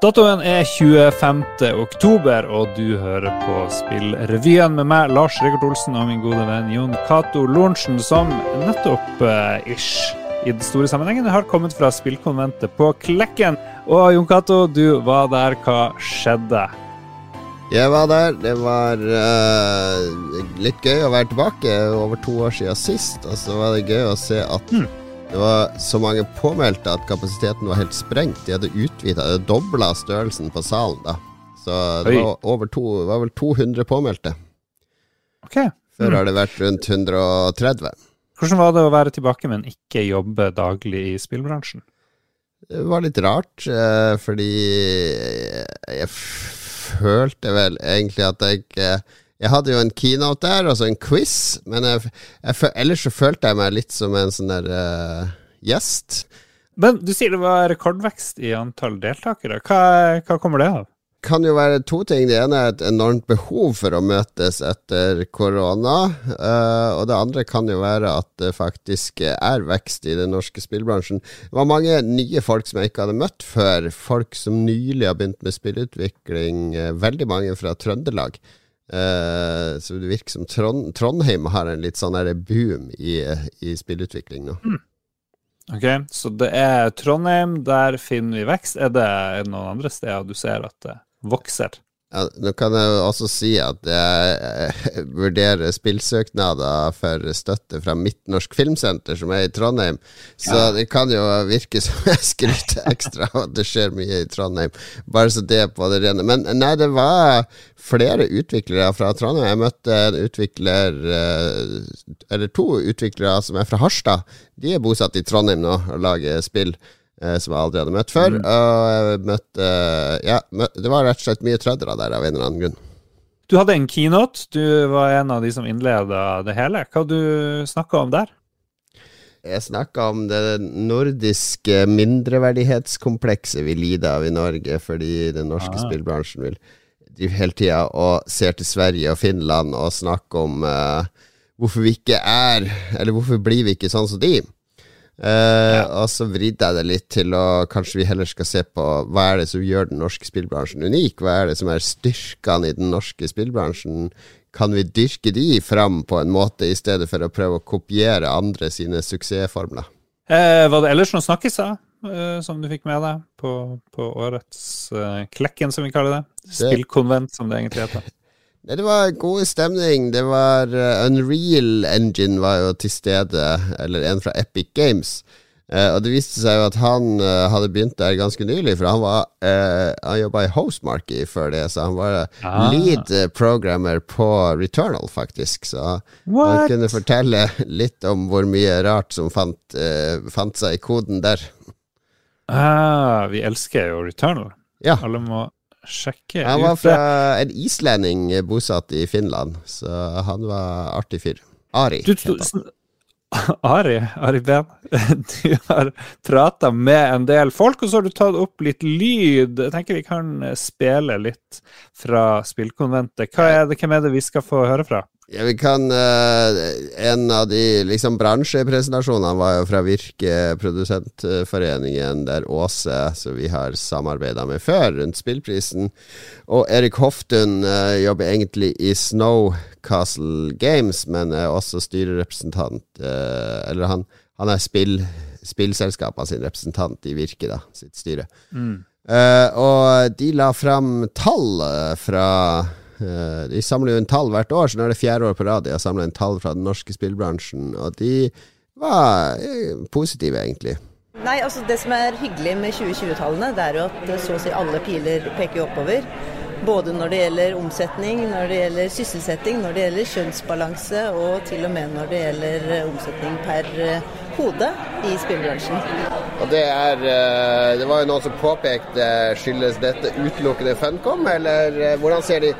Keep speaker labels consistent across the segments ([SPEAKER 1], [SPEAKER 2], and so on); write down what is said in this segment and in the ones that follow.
[SPEAKER 1] Datoen er 25. oktober, og du hører på Spillrevyen med meg, Lars Rikard Olsen, og min gode venn Jon Cato Lorentzen, som nettopp uh, ish i den store sammenhengen har kommet fra spillkonventet på Klekken. Og Jon Cato, du var der. Hva skjedde?
[SPEAKER 2] Jeg var der. Det var uh, litt gøy å være tilbake. Over to år siden sist. Og så var det gøy å se at hmm. Det var så mange påmeldte at kapasiteten var helt sprengt. De hadde utvida, dobla størrelsen på salen da. Så det var, to, var vel 200 påmeldte.
[SPEAKER 1] Ok.
[SPEAKER 2] Før mm. har det vært rundt 130.
[SPEAKER 1] Hvordan var det å være tilbake, men ikke jobbe daglig i spillbransjen?
[SPEAKER 2] Det var litt rart, eh, fordi jeg følte vel egentlig at jeg jeg hadde jo en keynote der, altså en quiz, men jeg, jeg, ellers så følte jeg meg litt som en sånn der uh, gjest.
[SPEAKER 1] Men du sier det var rekordvekst i antall deltakere. Hva, hva kommer det av?
[SPEAKER 2] kan jo være to ting. Det ene er et enormt behov for å møtes etter korona. Uh, og det andre kan jo være at det faktisk er vekst i den norske spillbransjen. Det var mange nye folk som jeg ikke hadde møtt før. Folk som nylig har begynt med spillutvikling. Uh, veldig mange fra Trøndelag. Uh, så det virker som Trond, Trondheim har en litt sånn boom i, i spillutvikling nå. Mm.
[SPEAKER 1] Ok, så det er Trondheim, der finner vi vekst. Er det noen andre steder du ser at det vokser?
[SPEAKER 2] Ja, nå kan jeg jo også si at jeg vurderer spillsøknader for støtte fra Midtnorsk Filmsenter, som er i Trondheim. Så ja. det kan jo virke som jeg skryter ekstra av at det skjer mye i Trondheim. Bare så det er på det rene. Men nei, det var flere utviklere fra Trondheim. Jeg møtte en utvikler, eh, eller to utviklere som er fra Harstad. De er bosatt i Trondheim nå og lager spill. Eh, som jeg aldri hadde møtt før. Mm. Og jeg møtte Ja, det var rett og slett mye trøndere der av en eller annen grunn.
[SPEAKER 1] Du hadde en keynote. Du var en av de som innleda det hele. Hva du snakka om der?
[SPEAKER 2] Jeg snakka om det nordiske mindreverdighetskomplekset vi lider av i Norge, fordi den norske ah. spillbransjen vil drive hele tida og ser til Sverige og Finland og snakke om uh, hvorfor vi ikke er Eller hvorfor blir vi ikke sånn som de? Ja. Og så vridde jeg det litt til å kanskje vi heller skal se på hva er det som gjør den norske spillbransjen unik? Hva er det som er styrkene i den norske spillbransjen? Kan vi dyrke de fram på en måte, i stedet for å prøve å kopiere andre sine suksessformler?
[SPEAKER 1] Eh, var det ellers noen snakkiser eh, som du fikk med deg på, på årets eh, Klekken, som vi kaller det? Spillkonvent, som det egentlig heter.
[SPEAKER 2] Det var god stemning. Det var uh, Unreal Engine var jo til stede, eller en fra Epic Games. Uh, og det viste seg jo at han uh, hadde begynt der ganske nylig, for han var Han jobba i Hostmarky før det, så han var ah. lead programmer på Returnal, faktisk. Så What? han kunne fortelle litt om hvor mye rart som fant, fant seg i koden der.
[SPEAKER 1] Ah, vi elsker jo Returnal.
[SPEAKER 2] Ja.
[SPEAKER 1] Alle må sjekke
[SPEAKER 2] Han var fra en islending bosatt i Finland, så han var artig fyr. Ari.
[SPEAKER 1] Du, du, Ari, Ari Ben, du har prata med en del folk, og så har du tatt opp litt lyd. Jeg tenker vi kan spille litt fra spillkonventet. Hva er det, hvem er det vi skal få høre fra?
[SPEAKER 2] Ja, vi kan uh, En av de liksom bransjepresentasjonene var jo fra Virke Produsentforeningen, der Åse, som vi har samarbeida med før, rundt spillprisen. Og Erik Hoftun uh, jobber egentlig i Snowcastle Games, men er også styrerepresentant uh, Eller han, han er spill, spillselskapene sin representant i Virke, da, sitt styre. Mm. og de la fram tall fra de samler jo en tall hvert år, så nå er det fjerde år på rad de har samla en tall fra den norske spillbransjen, og de var eh, positive, egentlig.
[SPEAKER 3] Nei, altså Det som er hyggelig med 2020-tallene, det er jo at så å si alle piler peker oppover. Både når det gjelder omsetning, når det gjelder sysselsetting, når det gjelder kjønnsbalanse og til og med når det gjelder eh, omsetning per hode i spillbransjen.
[SPEAKER 2] Og det er Det var jo noen som påpekte skyldes dette utelukkende Funcom, eller hvordan ser de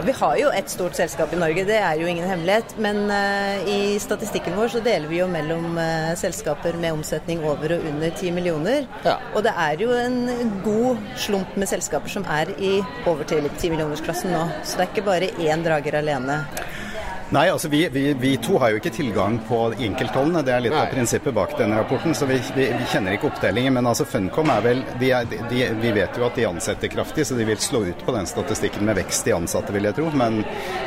[SPEAKER 3] ja, vi har jo et stort selskap i Norge, det er jo ingen hemmelighet. Men uh, i statistikken vår så deler vi jo mellom uh, selskaper med omsetning over og under 10 millioner. Ja. Og det er jo en god slump med selskaper som er i over til 10 millionersklassen nå. Så det er ikke bare én drager alene.
[SPEAKER 4] Nei, altså vi, vi, vi, to har jo ikke tilgang på enkelttallene. Det er litt Nei. av prinsippet bak denne rapporten. Så vi, vi, kjenner ikke oppdelingen. Men altså Funcom er vel de er, de, Vi vet jo at de ansetter kraftig, så de vil slå ut på den statistikken med vekst i ansatte, vil jeg tro. Men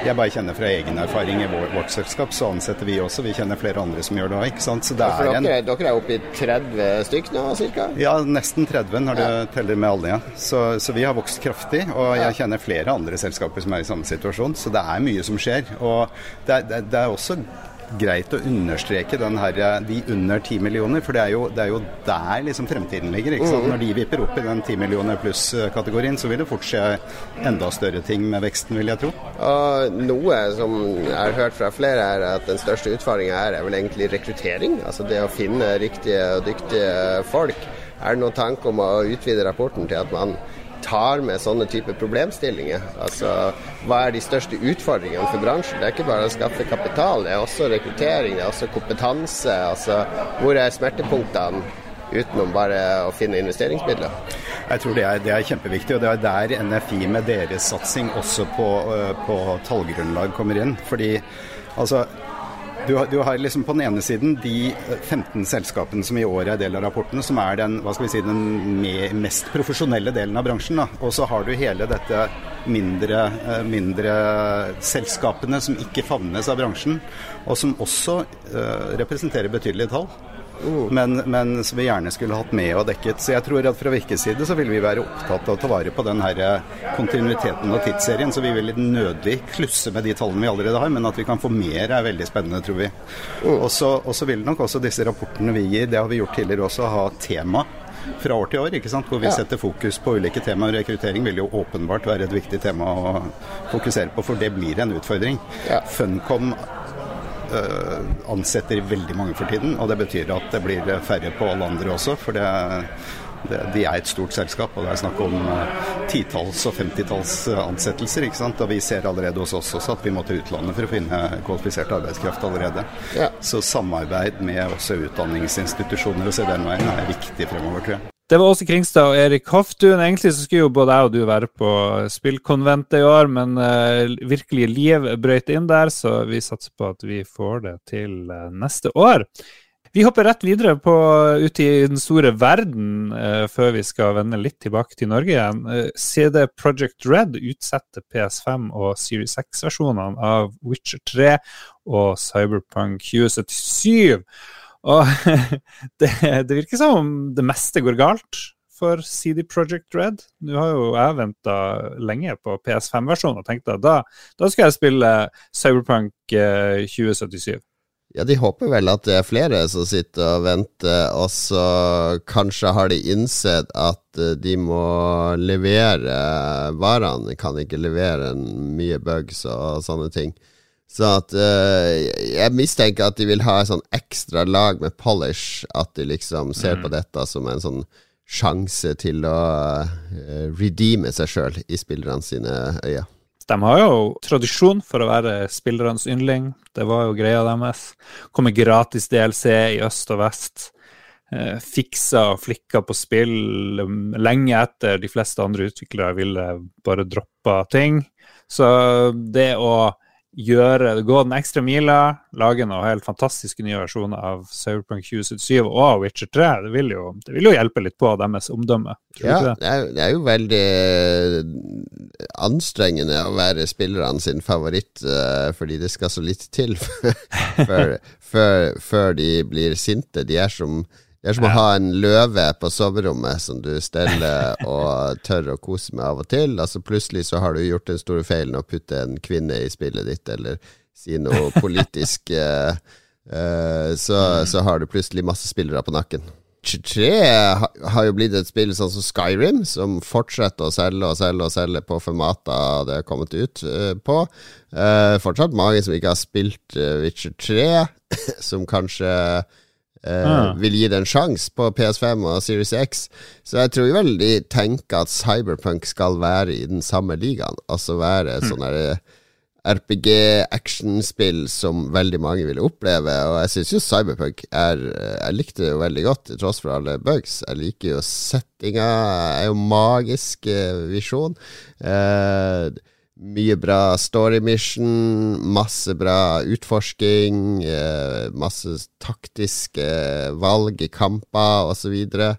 [SPEAKER 4] jeg bare kjenner fra egen erfaring i vår, vårt selskap, så ansetter vi også. Vi kjenner flere andre som gjør det òg, ikke sant.
[SPEAKER 2] Så det er dere, en Dere er oppe i 30 stykk nå, ca.?
[SPEAKER 4] Ja, nesten 30 når du ja. teller med alle. Ja. Så, så, vi har vokst kraftig. Og jeg kjenner flere andre selskaper som er i samme situasjon. Så det er mye som skjer. og det er, det er også greit å understreke her, de under 10 millioner, for det er jo, det er jo der liksom fremtiden ligger. ikke sant? Mm. Når de vipper opp i den 10 millioner pluss-kategorien, så vil det fort skje enda større ting med veksten, vil jeg tro.
[SPEAKER 2] Og noe som jeg har hørt fra flere, er at den største utfordringa her er vel egentlig rekruttering. Altså det å finne riktige og dyktige folk. Er det noen tanke om å utvide rapporten til at man tar med sånne type problemstillinger. Altså, Hva er de største utfordringene for bransjen? Det er ikke bare å skaffe kapital, det er også rekruttering, det er også kompetanse. Altså, hvor er smertepunktene utenom bare å finne investeringsmidler?
[SPEAKER 4] Jeg tror det er, det er, kjempeviktig, og det er der NFI med deres satsing også på, på tallgrunnlag kommer inn. Fordi altså du har, du har, liksom på den ene siden de 15 eh, selskapene som i år er del av rapportene, som er den, si, den mest profesjonelle delen av bransjen. Da. Og så har du hele dette mindre, eh, mindre selskapene som ikke favnes av bransjen, og som også uh, representerer betydelige tall. Mm. Men, men, som vi gjerne skulle hatt med og dekket. Så jeg tror at fra Virkes side så vil vi være opptatt av å ta vare på den her eh, kontinuiteten og tidsserien. Så vi vil nødig klusse med de tallene vi allerede har, men at vi kan få mer er veldig spennende, tror vi. Mm. Og så vil nok også disse rapportene vi gir, det har vi gjort tidligere også, ha tema fra år til år, ikke sant? hvor vi setter fokus på ulike temaer. Rekruttering vil jo åpenbart være et viktig tema å fokusere på, for det blir en utfordring. Ja. Funcom ansetter veldig mange for tiden. Og det betyr at det blir færre på alle andre også. For det, det, de er et stort selskap, og det er snakk om uh, titalls og femtitalls uh, ansettelser. ikke sant? Og vi ser allerede hos oss også at vi må til utlandet for å finne kvalifisert arbeidskraft allerede. Ja. Så samarbeid med også utdanningsinstitusjoner og se den veien er viktig fremover, tror jeg.
[SPEAKER 1] Det var Åse Kringstad og Erik Hoftun. Egentlig så skulle jo både jeg og du være på spillkonventet i år, men uh, virkelig liv brøyt inn der, så vi satser på at vi får det til uh, neste år. Vi hopper rett videre på, ut i den store verden uh, før vi skal vende litt tilbake til Norge igjen. CD Project Red utsetter PS5 og Series 6-versjonene av Witcher 3 og Cyberpunk 2077. Og det, det, virker som om det meste går galt for CD Project Red. Nå har jo jeg venta lenge på PS5-versjonen og tenkte at da, da, skal jeg spille Cyberpunk 2077. Eh,
[SPEAKER 2] ja, de håper vel at det er flere som sitter og venter, og så kanskje har de innsett at eh, de må levere varene. De kan ikke levere mye bugs og sånne ting. Så at uh, Jeg mistenker at de vil ha et sånn ekstra lag med polish. At de liksom ser mm. på dette som en sånn sjanse til å uh, redeeme seg sjøl i spillerne sine øyne.
[SPEAKER 1] De har jo tradisjon for å være spillernes yndling. Det var jo greia deres. Kommer gratis DLC i øst og vest. Eh, fiksa og flikka på spill um, lenge etter de fleste andre utviklere ville bare droppa ting. Så det å gjøre, gå den ekstra mila, lage noen helt fantastiske nye versjoner av Cyberpunk 2077 og Witcher 3. Det vil jo, det vil jo hjelpe litt på deres omdømme.
[SPEAKER 2] ja, det? Det, er, det? er, jo veldig anstrengende å være spillerne sin favoritt, uh, fordi det skal så litt til før, før, før de blir sinte. De er som det er som å ha en løve på soverommet som du steller og tør å kose med av og til. Altså Plutselig så har du gjort den store feilen å putte en kvinne i spillet ditt, eller si noe politisk. uh, uh, så, mm. så, har du plutselig masse spillere på nakken. 23 har jo blitt et spill sånn som Skyrim, som fortsetter å selge og selge og selge på formater det har kommet ut uh, på. fortsatt mange som ikke har spilt Witcher 3, som kanskje Uh, vil gi det en sjanse på PS5 og Series X. Så jeg tror vel de tenker at Cyberpunk skal være i den samme ligaen. Altså være mm. sånn eh, RPG-actionspill som veldig mange vil oppleve. Og jeg syns jo Cyberpunk er eh, Jeg likte det jo veldig godt, til tross for alle bugs. Jeg liker jo settinga, er jo magisk visjon. Uh, Mye bra story mission, masse bra utforsking, eh, masse taktiske valg i kamper osv. Så, videre.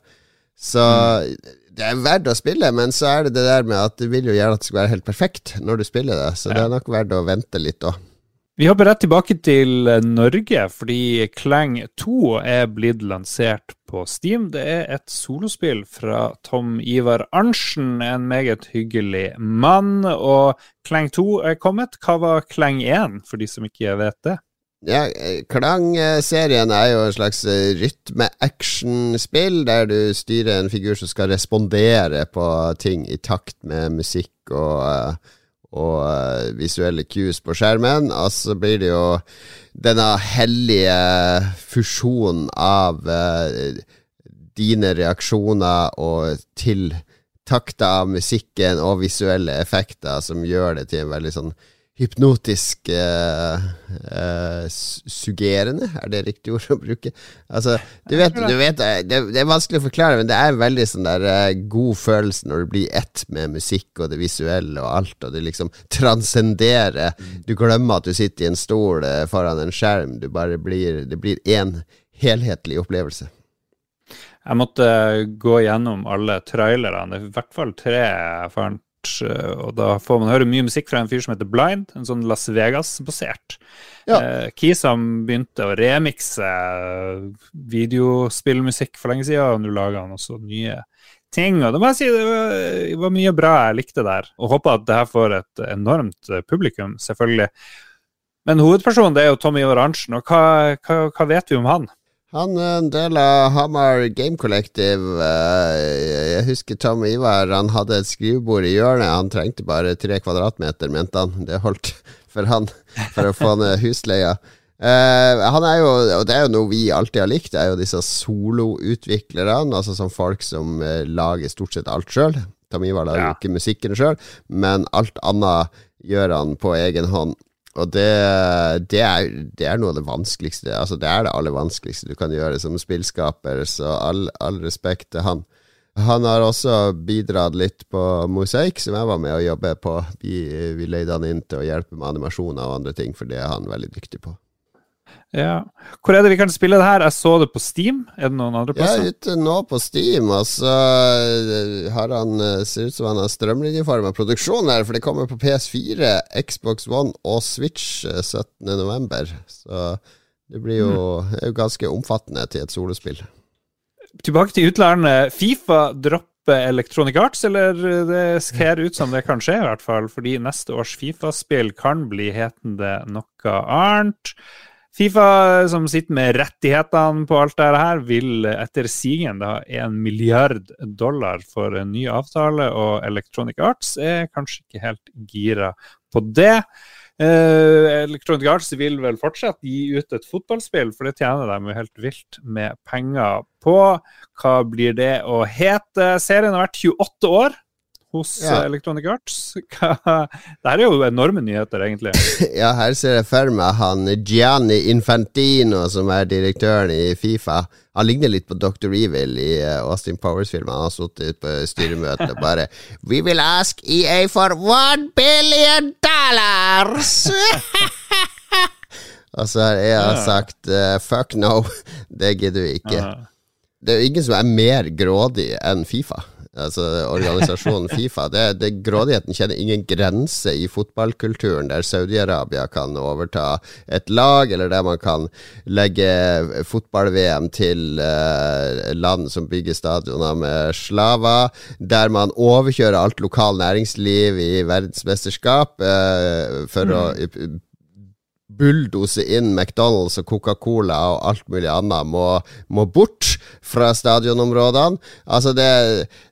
[SPEAKER 2] så mm. det er verdt å spille, men så er det det der med at du vil jo gjerne at det skal være helt perfekt når du spiller det, så ja. det er nok verdt å vente litt òg.
[SPEAKER 1] Vi hopper rett tilbake til Norge, fordi Klang 2 er blitt lansert på Steam. Det er et solospill fra Tom Ivar Arntzen, en meget hyggelig mann. Og Klang 2 er kommet. Hva var Klang 1, for de som ikke vet det?
[SPEAKER 2] Ja, Klang-serien er jo en slags rytme-action-spill, der du styrer en figur som skal respondere på ting i takt med musikk og og uh, visuelle cues på skjermen. Og så blir det jo denne hellige fusjonen av uh, dine reaksjoner og til takta av musikken og visuelle effekter som gjør det til en veldig sånn hypnotisk uh, uh, suggerende, er det riktig ord å bruke? Altså, du vet, du vet det, det, er vanskelig å forklare, men det er en veldig sånn der uh, god følelse når du blir ett med musikk og det visuelle og alt, og du liksom transcenderer. Du glemmer at du sitter i en stol foran en skjerm, du bare blir Det blir én helhetlig opplevelse.
[SPEAKER 1] Jeg måtte gå gjennom alle trailerne, i hvert fall tre jeg fant Eh, og da får man høre mye musikk fra en fyr som heter Blind, en sånn Las Vegas-basert. Ja. Eh, Kisam begynte å remikse videospillmusikk for lenge siden, og nå lager han også nye ting. Og det må jeg si, det var, det var mye bra jeg likte der, og håper at det her får et enormt eh, publikum, selvfølgelig. Men hovedpersonen det er jo Tommy Ivar og hva, hva, hva vet vi om han?
[SPEAKER 2] Han er en del av Hamar Game Collective. Eh, jeg husker Tom Ivar. Han hadde et skrivebord i hjørnet. Han trengte bare tre kvadratmeter, mente han. Det holdt for han for å få ned husleia. Uh, han er jo, og det er jo noe vi alltid har likt, det er jo disse soloutviklerne. Altså som folk som uh, lager stort sett alt sjøl. Tom Ivar lager ja. ikke musikken sjøl, men alt annet gjør han på egen hånd. Og det, det, er, det, er, noe av det vanskeligste Altså det er det aller vanskeligste du kan gjøre som spillskaper, så all, all respekt til han. Han har også bidratt litt på Mosaikk, som jeg var med å jobbe på. Vi, vi leide han inn til å hjelpe med animasjoner og andre ting, for det er han veldig dyktig på.
[SPEAKER 1] Ja. Hvor er det vi kan spille det her? Jeg så det på Steam. Er det noen andre plasser?
[SPEAKER 2] Ja, ute nå på Steam. Og så eh, har han eh, ser ut som han har strømlinjeforma produksjon her, for det kommer på PS4, Xbox One og Switch 17.11. Eh, så det blir jo, mm. er jo ganske omfattende til et solospill.
[SPEAKER 1] Tilbake til utlandet. Fifa dropper Electronic Arts, eller det ser ut som det kan skje, i hvert fall. Fordi neste års Fifa-spill kan bli hetende noe annet. Fifa, som sitter med rettighetene på alt dette her, vil etter sigende ha en milliard dollar for en ny avtale, og Electronic Arts er kanskje ikke helt gira på det. Uh, Electronic Arts vil vel fortsatt gi ut et fotballspill, for det tjener de jo helt vilt med penger på. Hva blir det å hete? Serien har vært 28 år hos ja. Eh, Electronic Arts. Dette er jo enorme nyheter, egentlig.
[SPEAKER 2] ja, her ser jeg for meg han Gianni Infantino, som er direktøren i Fifa. Han ligner litt på Dr. Evil i eh, Austin Powers-filmen. Han har sittet på styremøte og bare We will ask EA for one billion dollars! og så har jeg sagt uh, fuck no, det gidder vi ikke. Det er jo ingen som er mer grådig enn Fifa altså organisasjonen Fifa. Det, det, grådigheten kjenner ingen grense i fotballkulturen, der Saudi-Arabia kan overta et lag, eller der man kan legge fotball-VM til uh, land som bygger stadioner med slaver, der man overkjører alt lokal næringsliv i verdensmesterskap uh, for mm. å bulldose inn McDonald's og Coca-Cola og alt mulig annet må, må bort fra stadionområdene. Altså det,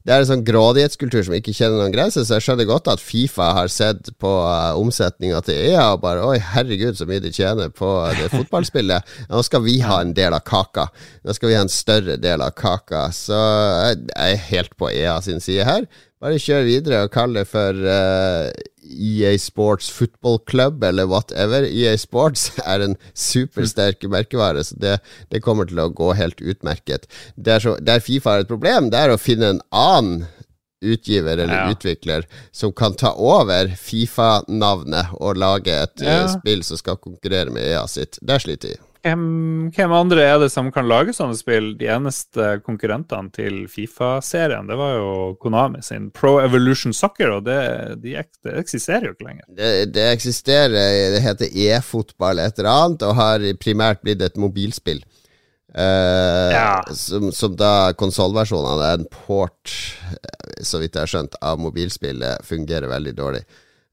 [SPEAKER 2] det, er en sånn grådighetskultur som ikke kjenner noen grenser, så jeg skjønner godt at Fifa har sett på uh, omsetninga til EA og bare Oi, herregud, så mye de tjener på det fotballspillet. Nå skal vi ha en del av kaka. Nå skal vi ha en større del av kaka. Så jeg, jeg er helt på EA sin side her. Bare kjør videre og kall det for uh, EA Sports Football Club eller whatever. EA Sports er en supersterk merkevare, så det, det, kommer til å gå helt utmerket. Der, så, der, Fifa har et problem, det er å finne en annen utgiver eller
[SPEAKER 1] Ja.
[SPEAKER 2] utvikler som kan ta over Fifa-navnet og lage et eh,
[SPEAKER 1] Ja.
[SPEAKER 2] spill som skal konkurrere med EA sitt. Der sliter de.
[SPEAKER 1] Hvem, hvem andre er det som kan lage sånne spill? De eneste konkurrentene til Fifa-serien, det var jo Konami sin Pro Evolution Soccer, og det, de, ek- det eksisterer jo ikke lenger.
[SPEAKER 2] Det, det eksisterer, det heter e-fotball et eller annet, og har primært blitt et mobilspill. Uh,
[SPEAKER 1] Ja.
[SPEAKER 2] som, som da konsollversjonen er en port, eh, så vidt jeg har skjønt, av mobilspillet fungerer veldig dårlig.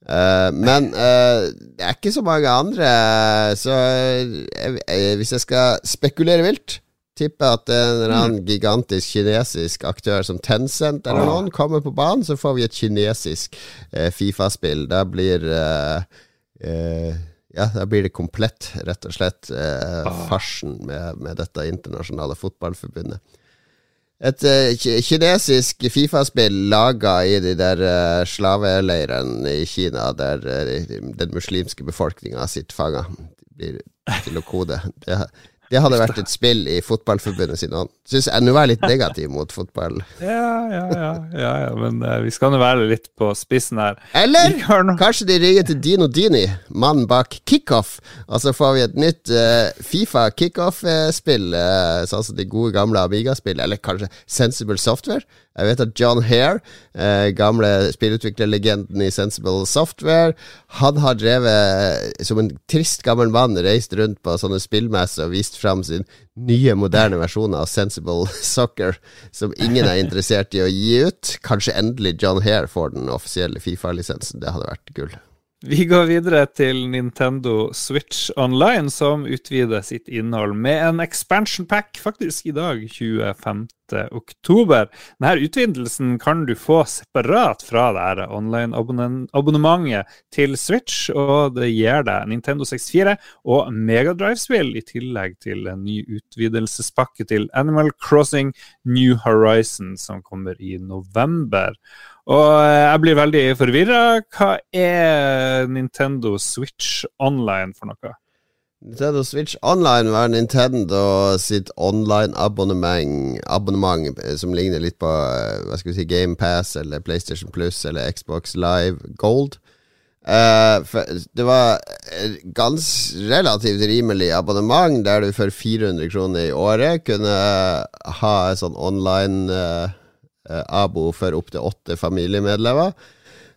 [SPEAKER 2] Eh, men uh, det er ikke så mange andre, så jeg, jeg, hvis jeg skal spekulere vilt Tipper at en eller annen gigantisk kinesisk aktør som Tencent eller
[SPEAKER 1] Åh.
[SPEAKER 2] noen kommer på banen, så får vi et kinesisk uh, Fifa-spill. Da blir Ja, da blir det komplett, rett og slett, eh, farsen med, med dette internasjonale fotballforbundet. Et eh, kinesisk Fifa-spill laga i de der uh, slaveleirene i Kina, der eh, den muslimske befolkninga sitter fanga. Blir til å kode. Det, det hadde vært et spill i Fotballforbundet sin hånd. Syns jeg nå er litt negativ mot fotball.
[SPEAKER 1] Ja, ja, ja, ja, ja men uh, vi skal nå være litt på spissen her.
[SPEAKER 2] Eller kanskje de ringer til Dino Dini, mannen bak Kickoff, og så får vi et nytt uh, Fifa Kickoff-spill, uh, sånn som de gode gamle Amiga-spill, eller kanskje Sensible Software. Jeg vet at John Hare, eh, gamle spillutviklerlegenden i Sensible Software, han har drevet, som en trist gammel mann, reist rundt på sånne spillmesser og vist fram sin nye, moderne versjon av Sensible Soccer, som ingen er interessert i å gi ut. Kanskje endelig John Hare får den offisielle Fifa-lisensen. Det hadde vært gull.
[SPEAKER 1] Vi går videre til Nintendo Switch Online, som utvider sitt innhold med en expansion pack, faktisk i dag, 25. oktober. Denne utvidelsen kan du få separat fra det online-abonnementet til Switch, og det gir deg Nintendo 64 og Megadrive-spill, i tillegg til en ny utvidelsespakke til Animal Crossing New Horizon, som kommer i november. Og eh, jeg blir veldig forvirra. Hva er Nintendo Switch Online for noe?
[SPEAKER 2] Nintendo Switch Online var Nintendo sitt online-abonnement abonnement, eh, som ligner litt på eh, hva skal vi si, Game Pass eller PlayStation Plus eller Xbox Live Gold. Uh, det var gans relativt rimelig abonnement, der du for 400 kroner i året kunne ha sånn online eh, abo for opptil åtte familiemedlemmer.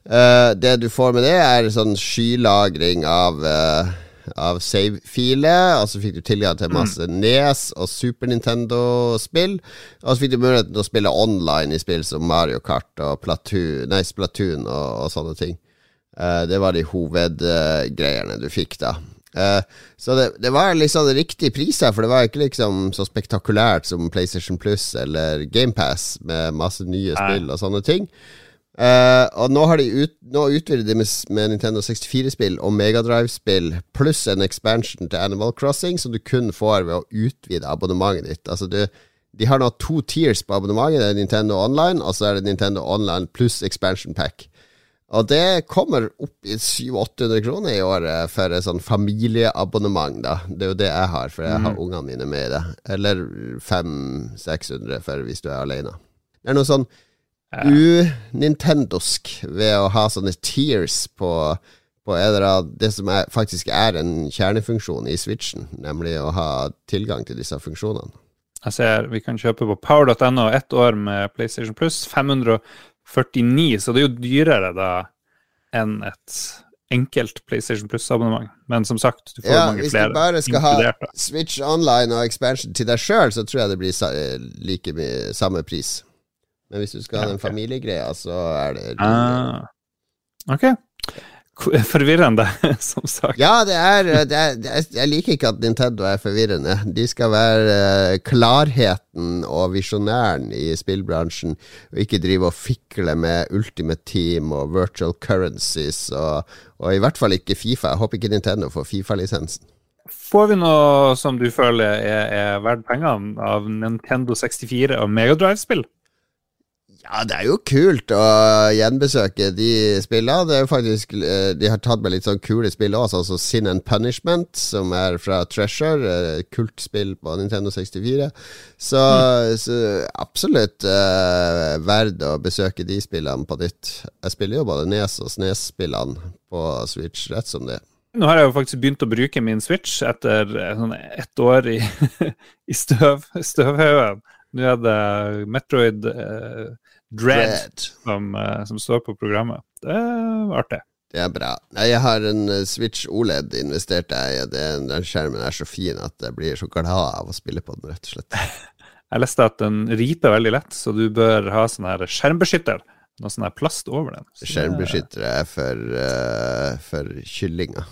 [SPEAKER 2] Eh, det du får med det, er sånn skylagring av eh, av save-filer, og så fikk du tilgang til masse Nes og Super Nintendo-spill. Og så fikk du muligheten til å spille online i spill som Mario Kart og Platoon, nei, Splatoon og, og sånne ting. Eh, det var de hovedgreiene du fikk da. Eh, så det, det var liksom riktig pris her, for det var ikke liksom så spektakulært som PlayStation Plus eller GamePass med masse nye spill og sånne ting. Uh, og nå har de ut, nå utvider de med, med Nintendo 64-spill og Megadrive-spill pluss en expansion til Animal Crossing, som du kun får ved å utvide abonnementet ditt. Altså du, de har nå to tiers på abonnementet. Det er Nintendo Online, og så er det Nintendo Online pluss expansion pack. Og det kommer opp i 700-800 kroner i året for et sånn familieabonnement, da. Det er jo det jeg har, for jeg har ungene mine med i det. Eller 500-600 for hvis du er alene. Det er noe sånn unintendosk ved å ha sånne tears på, på det som er, faktisk er en kjernefunksjon i Switchen, nemlig å ha tilgang til disse funksjonene.
[SPEAKER 1] Jeg ser vi kan kjøpe på power.no ett år med PlayStation Plus. 549, så det er jo dyrere da enn et enkelt PlayStation Plus-abonnement. Men som sagt, du får
[SPEAKER 2] Ja,
[SPEAKER 1] mange
[SPEAKER 2] hvis du bare skal ha. Switch Online og expansion til deg sjøl, så tror jeg det blir like mye samme pris. Men hvis du skal ha
[SPEAKER 1] Ja,
[SPEAKER 2] den
[SPEAKER 1] ok.
[SPEAKER 2] familiegreia, så er det
[SPEAKER 1] Ah. Ok. Forvirrende, som sagt.
[SPEAKER 2] Ja, det er, det er, er Jeg liker ikke at Nintendo er forvirrende. De skal være eh, klarheten og visjonæren i spillbransjen, og ikke drive og fikle med Ultimate Team og virtual currencies, og, og i hvert fall ikke Fifa. Jeg håper ikke Nintendo får Fifa-lisensen.
[SPEAKER 1] Får vi noe som du føler er, er verdt pengene av Nintendo 64 og Megadrive-spill?
[SPEAKER 2] Ja, det er jo kult å gjenbesøke de spillene. Det er jo faktisk eh, De har tatt med litt sånn kule spill også, altså Sin and Punishment, som er fra Treasure. Kultspill på Nintendo 64. Så, mm. så absolutt uh, verdt å besøke de spillene på nytt. Jeg spiller jo både Nes- og Snes-spillene på Switch, rett som det.
[SPEAKER 1] Nå har jeg jo faktisk begynt å bruke min Switch etter sånn ett år i, i støv, støvhaugen. Nå er det Metroid uh, Dread, Dread. Som, uh, som, står på programmet. Det er artig.
[SPEAKER 2] Det er bra. Jeg har en eh, Switch OLED investert jeg i. Den, den skjermen er så fin at jeg blir så glad av å spille på den, rett og slett.
[SPEAKER 1] jeg leste at den riper veldig lett, så du bør ha sånn her skjermbeskytter. Noe sånn her plast over den.
[SPEAKER 2] Så Skjermbeskyttere er for, uh, for kyllinger.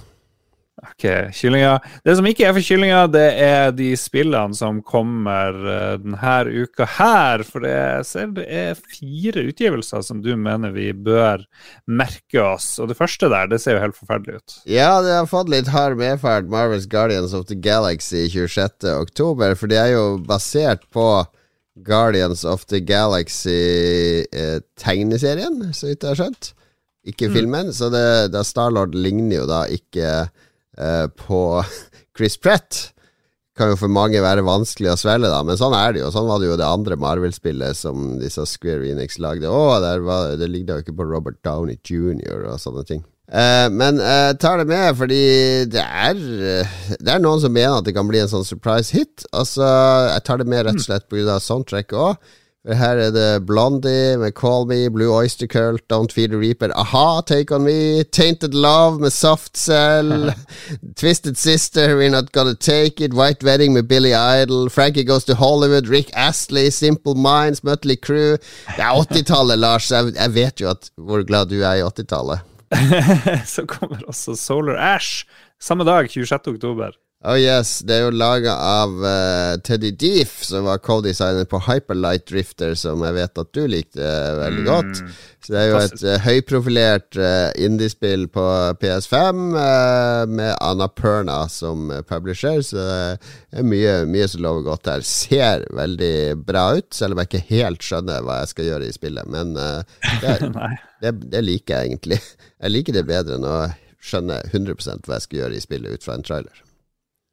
[SPEAKER 1] Ok, kyllinger. Det som ikke er for kyllinger, det er de spillene som kommer uh, denne uka her. For det, ser, det er fire utgivelser som du mener vi bør merke oss. Og det første der, det ser jo helt forferdelig ut.
[SPEAKER 2] Ja, det har fått litt hard medferd, Marvels Guardians of the Galaxy 26.10. For det er jo basert på Guardians of the Galaxy-tegneserien, eh, så vidt jeg har skjønt. Ikke mm. filmen. Så det, det Starlord ligner jo da ikke Eh, på Chris Pratt kan jo for mange være vanskelig å svelge, da, men sånn er det jo. Sånn var det jo det andre Marvel-spillet som disse Square Enix lagde. Å, var, det ligner jo ikke på Robert Downey jr. og sånne ting. Uh, men jeg uh, tar det med fordi det er uh, Det er noen som mener at det kan bli en sånn surprise hit. Altså, jeg tar det med rett og slett pga. soundtracket òg. Her er det Blondie med Call Me, Blue Oyster Cult, Don't Feed the Reaper, Aha, Take On Me, Tainted Love med Soft Cell, Twisted Sister, We're Not Gonna Take It, White Wedding med Billy Idol, Frankie Goes to Hollywood, Rick Astley, Simple Minds, Mutley Crew Det er 80-tallet, Lars. Jeg, jeg, vet jo at, hvor glad du er i 80-tallet.
[SPEAKER 1] Så kommer også Solar Ash samme dag, 26. oktober.
[SPEAKER 2] Oh yes, det er jo laga av uh, Teddy Deef, som var co-designer på Hyperlight Drifter, som jeg vet at du likte uh, veldig mm. godt. Så det er jo et uh, høyprofilert indiespill på PS5 med Anna Perna som publisher, så det er mye, mye som lover godt her. Ser veldig bra ut, selv om jeg ikke helt skjønner hva jeg skal gjøre i spillet, men det, det, det liker jeg egentlig. Jeg liker det bedre enn å skjønne 100 hva jeg skal gjøre i spillet ut fra en trailer.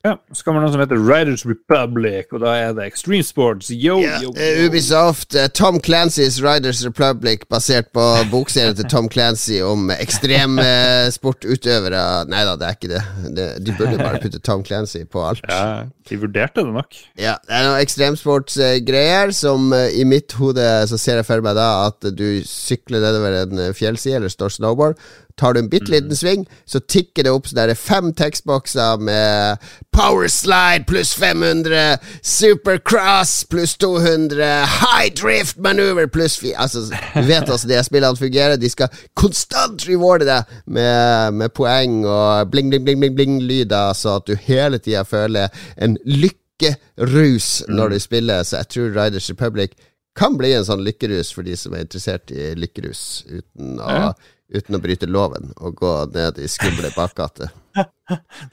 [SPEAKER 1] Ja, så kommer det noe som heter Riders Republic, og da er det Extreme Sports. Yo,
[SPEAKER 2] yeah, yo, yo. Ubisoft, uh, Tom Clancys Riders Republic, basert på bokserien til Tom Clancy om ekstremsportutøvere. Uh, Nei da, det er ikke det. det. De burde bare putte Tom Clancy på alt.
[SPEAKER 1] Ja, de vurderte det nok.
[SPEAKER 2] Ja, det er noen ekstremsportsgreier som i mitt hode så ser jeg for meg da at du sykler nedover en fjellside eller står snowboard Tar du en bitte liten mm. sving, så tikker det opp sånn fem tekstbokser med Powerslide pluss 500, Supercross pluss 200, High Drift Maneuver pluss 4 Altså, du vet altså de spillene fungerer. De skal konstant rewarde deg med, med poeng og bling, bling, bling, bling, bling-lyder, så at du hele tida føler en lykkerus når du spiller. Så jeg tror Riders Republic kan bli en sånn lykkerus for de som er interessert i lykkerus, uten å ja uten å bryte loven og gå ned i skumle bakgater.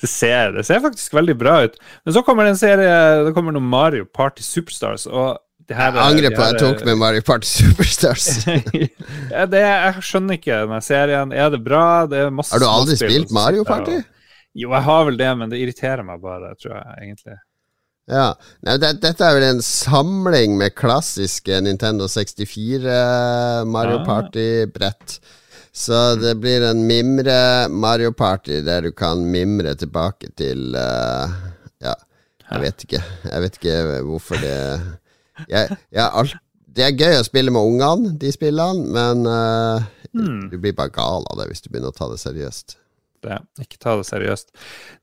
[SPEAKER 1] det, ser, det ser faktisk veldig bra ut. Men så kommer det en serie Det kommer noe Mario Party Superstars. Og
[SPEAKER 2] det her, jeg angrer på at jeg tok med Mario Party Superstars.
[SPEAKER 1] ja, det, jeg skjønner ikke denne serien. Er det bra? Det er
[SPEAKER 2] Har du aldri spilt Mario Party?
[SPEAKER 1] Jo, jeg har vel det, men det irriterer meg bare, tror jeg egentlig.
[SPEAKER 2] Ja. Nei, det, dette er vel en samling med klassiske Nintendo 64 Mario ah. Party-brett. Så det blir en mimre Mario Party der du kan mimre tilbake til uh, Ja, jeg vet ikke. Jeg vet ikke hvorfor det jeg, jeg alt, Det er gøy å spille med ungene, de spillene, men uh, du blir bare gal av det hvis du begynner å ta det seriøst.
[SPEAKER 1] Det. Ikke ta det seriøst.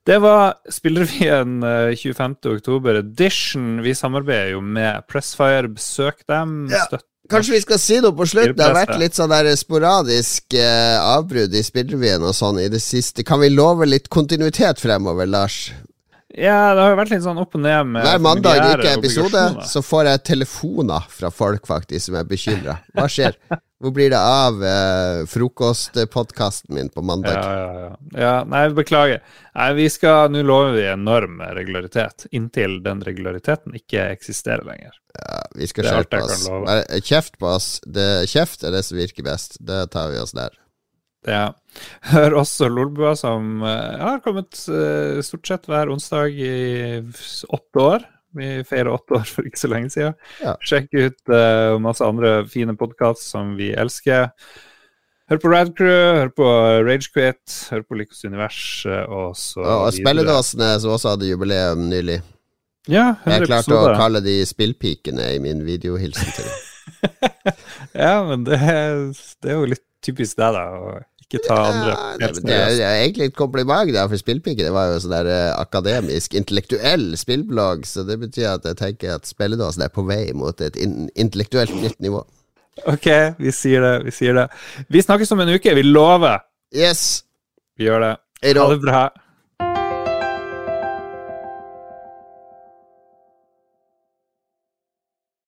[SPEAKER 1] Det var Spillrevyen 25.10 edition. Vi samarbeider jo med Pressfire. Besøk dem. Ja. Støtt
[SPEAKER 2] Kanskje vi skal si noe på slutt? Det har vært litt sånn der sporadisk eh, avbrudd i spillrevyen og sånn i det siste. Kan vi love litt kontinuitet fremover, Lars?
[SPEAKER 1] Ja, det har jo vært litt sånn opp og ned med
[SPEAKER 2] Hver mandag ikke episode, så får jeg telefoner fra folk faktisk som er bekymra. Hva skjer? Hvor blir det av eh, frokostpodkasten min på mandag?
[SPEAKER 1] Ja, ja, ja. ja nei, beklager. Nei, vi skal, Nå lover vi enorm regularitet, inntil den regulariteten ikke eksisterer lenger.
[SPEAKER 2] Ja, vi skal skjerpe oss. Kjeft på oss. Det, kjeft er det som virker best. Det tar vi oss der.
[SPEAKER 1] Ja. Hør også Lolbua, som uh, har kommet uh, stort sett hver onsdag i åtte år. Vi feirer åtte år for ikke så lenge siden. Ja. Sjekk ut uh, masse andre fine podkast som vi elsker. Hør på Radcrew, hør på Ragequit, hør på Lykkes univers og så
[SPEAKER 2] Og, og Spilledåsene, som også hadde jubileum nylig.
[SPEAKER 1] Ja,
[SPEAKER 2] Jeg klarte å kalle de spillpikene i min videohilsen til dem.
[SPEAKER 1] ja, men det, det, er jo litt typisk deg, da ikke ta andre
[SPEAKER 2] ja, det, det, er egentlig et kompliment, da, for Spillpiken det var jo sånn der uh, akademisk, intellektuell spillblogg, så det betyr at jeg tenker at spilledåsen er på vei mot et in intellektuelt nytt nivå.
[SPEAKER 1] Ok, vi sier det, vi sier det. Vi snakkes om en uke, vi lover.
[SPEAKER 2] Yes.
[SPEAKER 1] Vi gjør det. Ha det bra.